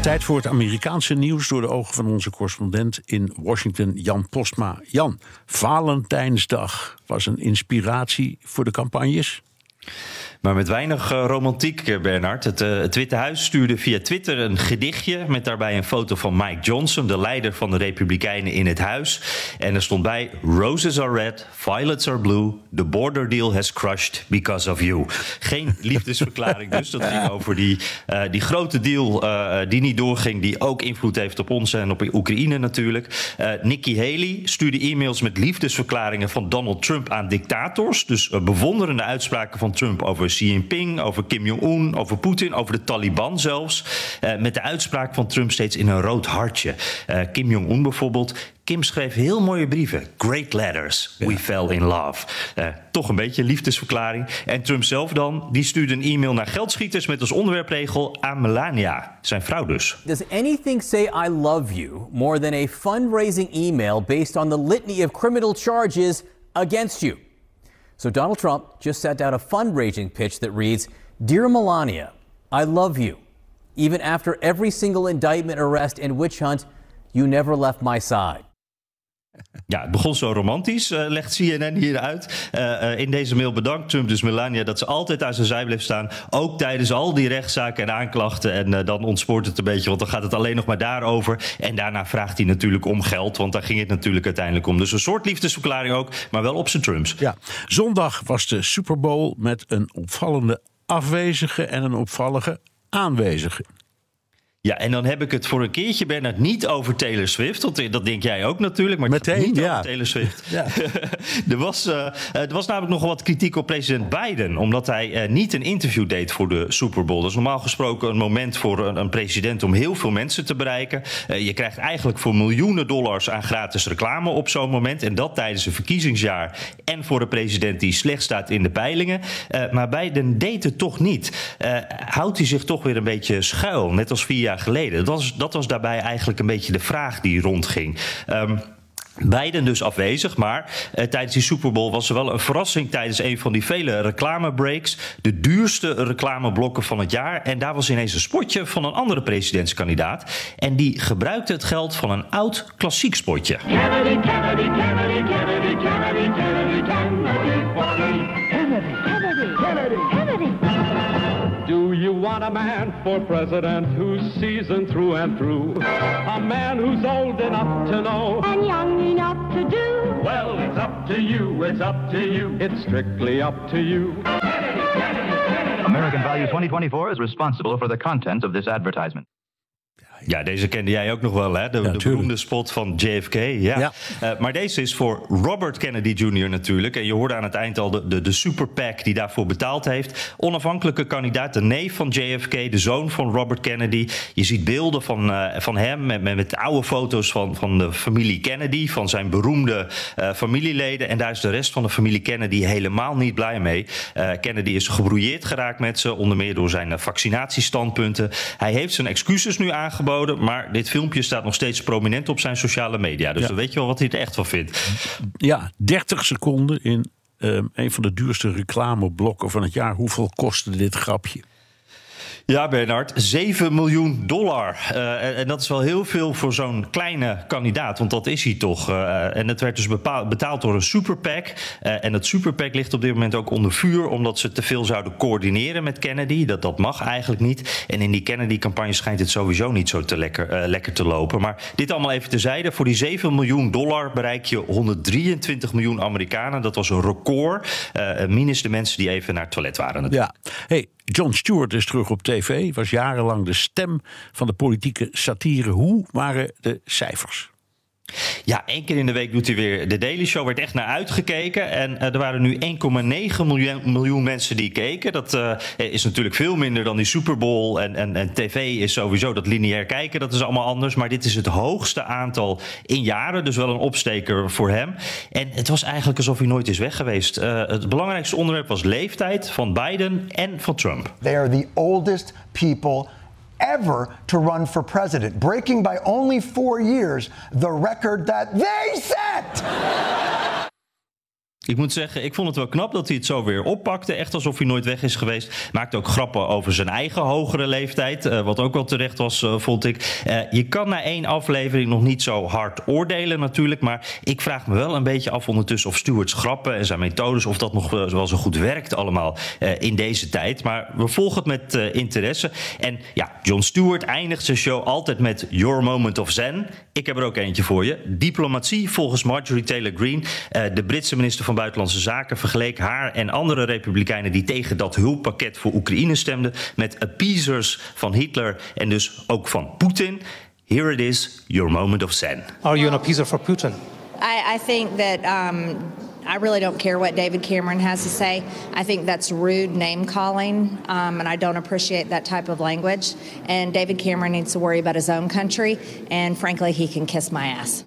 Tijd voor het Amerikaanse nieuws door de ogen van onze correspondent in Washington, Jan Postma. Jan, Valentijnsdag was een inspiratie voor de campagnes? Maar met weinig uh, romantiek, eh, Bernard. Het, uh, het, Witte Huis stuurde via Twitter een gedichtje... met daarbij een foto van Mike Johnson, de leider van de Republikeinen in het huis. En er stond bij... Roses are red, violets are blue... The border deal has crushed because of you. Geen liefdesverklaring dus. Dat ging over die, uh, die grote deal die niet doorging... die ook invloed heeft op ons en op Oekraïne natuurlijk. Nikki Haley stuurde e-mails met liefdesverklaringen... van Donald Trump aan dictators. Dus bewonderende uitspraken van Trump over Xi Jinping, over Kim Jong-un, over Poetin, over de Taliban zelfs. Uh, met de uitspraak van Trump steeds in een rood hartje. Uh, Kim Jong-un bijvoorbeeld. Kim schreef heel mooie brieven. Great letters. We fell in love. Uh, toch een beetje liefdesverklaring. En Trump zelf dan, die stuurde een e-mail naar geldschieters met als onderwerpregel aan Melania, zijn vrouw dus. Does anything say I love you more than a fundraising email based on the litany of criminal charges against you? So Donald Trump just sent out a fundraising pitch that reads Dear Melania, I love you. Even after every single indictment, arrest, and witch hunt, you never left my side. Ja, het begon zo romantisch, uh, legt CNN hier uit. Uh, uh, in deze mail bedankt Trump dus Melania dat ze altijd aan zijn zij bleef staan. Ook tijdens al die rechtszaken en aanklachten. En dan ontspoort het een beetje, want dan gaat het alleen nog maar daarover. En daarna vraagt hij natuurlijk om geld, want daar ging het natuurlijk uiteindelijk om. Dus een soort liefdesverklaring ook, maar wel op zijn Trumps. Ja, zondag was de Super Bowl met een opvallende afwezige en een opvallende aanwezige. Ja, en dan heb ik het voor een keertje, Bernard, niet over Taylor Swift. Want dat denk jij ook natuurlijk, maar Meteen, niet ja. over Taylor Swift. Ja. er, was, uh, er was namelijk nogal wat kritiek op president Biden... omdat hij uh, niet een interview deed voor de Super Bowl. Dat is normaal gesproken een moment voor een, een president... om heel veel mensen te bereiken. Uh, je krijgt eigenlijk voor miljoenen dollars aan gratis reclame op zo'n moment. En dat tijdens een verkiezingsjaar. En voor een president die slecht staat in de peilingen. maar Biden deed het toch niet. houdt hij zich toch weer een beetje schuil, net als vier geleden. Dat was, dat was daarbij eigenlijk een beetje de vraag die rondging. Beiden dus afwezig, maar tijdens die Super Bowl was er wel een verrassing tijdens een van die vele reclamebreaks. De duurste reclameblokken van het jaar. En daar was ineens een spotje van een andere presidentskandidaat. En die gebruikte het geld van een oud klassiek spotje. Want a man for president who's seasoned through and through? A man who's old enough to know and young enough to do? Well, it's up to you, it's up to you, it's strictly up to you. American Value 2024 is responsible for the contents of this advertisement. Ja, deze kende jij ook nog wel, hè? De, ja, de beroemde spot van JFK. Ja. ja. Uh, maar deze is voor Robert Kennedy Jr. natuurlijk. En je hoorde aan het eind al de, de, de super PAC die daarvoor betaald heeft. Onafhankelijke kandidaat, de neef van JFK, de zoon van Robert Kennedy. Je ziet beelden van, uh, van hem met, met, met, oude foto's van, van de familie Kennedy, van zijn beroemde uh, familieleden. En daar is de rest van de familie Kennedy helemaal niet blij mee. Kennedy is gebrouilleerd geraakt met ze, onder meer door zijn vaccinatiestandpunten. Hij heeft zijn excuses nu aangeboden. Maar dit filmpje staat nog steeds prominent op zijn sociale media. Dus ja. dan weet je wel wat hij er echt van vindt. Ja, 30 seconden in uh, een van de duurste reclameblokken van het jaar. Hoeveel kostte dit grapje? Ja, Bernard, 7 miljoen dollar. Uh, en, dat is wel heel veel voor zo'n kleine kandidaat, want dat is hij toch. Uh, en het werd dus betaald door een superpack. Uh, en dat superpack ligt op dit moment ook onder vuur, omdat ze te veel zouden coördineren met Kennedy. Dat, dat mag eigenlijk niet. En in die Kennedy-campagne schijnt het sowieso niet zo te lekker, lekker te lopen. Maar dit allemaal even tezijde. Voor die 7 miljoen dollar bereik je 123 miljoen Amerikanen. Dat was een record. minus de mensen die even naar het toilet waren. Natuurlijk. Ja, hey, John Stewart is terug op tv, was jarenlang de stem van de politieke satire. Hoe waren de cijfers? Ja, één keer in de week doet hij weer de Daily Show. Werd echt naar uitgekeken. En uh, er waren nu 1,9 miljoen, miljoen, mensen die keken. Dat uh, is natuurlijk veel minder dan die Super Bowl. En, en, en tv is sowieso dat lineair kijken. Dat is allemaal anders. Maar dit is het hoogste aantal in jaren. Dus wel een opsteker voor hem. En het was eigenlijk alsof hij nooit is weg geweest. Uh, het belangrijkste onderwerp was leeftijd van Biden en van Trump. They are the oldest people ever to run for president, breaking by only four years the record that they set. Ik moet zeggen, ik vond het wel knap dat hij het zo weer oppakte. Echt alsof hij nooit weg is geweest. Maakte ook grappen over zijn eigen hogere leeftijd. Uh, wat ook wel terecht was, uh, vond ik. Uh, je kan na één aflevering nog niet zo hard oordelen natuurlijk. Maar ik vraag me wel een beetje af ondertussen of Stewart's grappen en zijn methodes... of dat nog wel zo goed werkt allemaal in deze tijd. Maar we volgen het met interesse. En ja, Jon Stewart eindigt zijn show altijd met Your Moment of Zen. Ik heb er ook eentje voor je. Diplomatie volgens Marjorie Taylor Greene. de Britse minister van Buitenlandse Zaken vergeleek haar en andere republikeinen die tegen dat hulppakket voor Oekraïne stemden met appeasers van Hitler en dus ook van Poetin. Here it is, your moment of zen. Are you an appeaser for Putin? I, I think that um, I really don't care what David Cameron has to say. I think that's rude name calling, um, and I don't appreciate that type of language. And David Cameron needs to worry about his own country, and frankly, he can kiss my ass.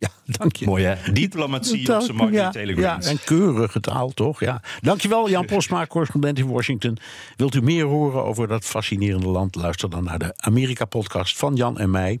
Ja, dank je. Mooi hè? Diplomatie op zijn Marjorie ja, ja, en keurige taal, toch? Ja. Dankjewel, Jan Posma, correspondent in Washington. Wilt u meer horen over dat fascinerende land? Luister dan naar de Amerika-podcast van Jan en mij.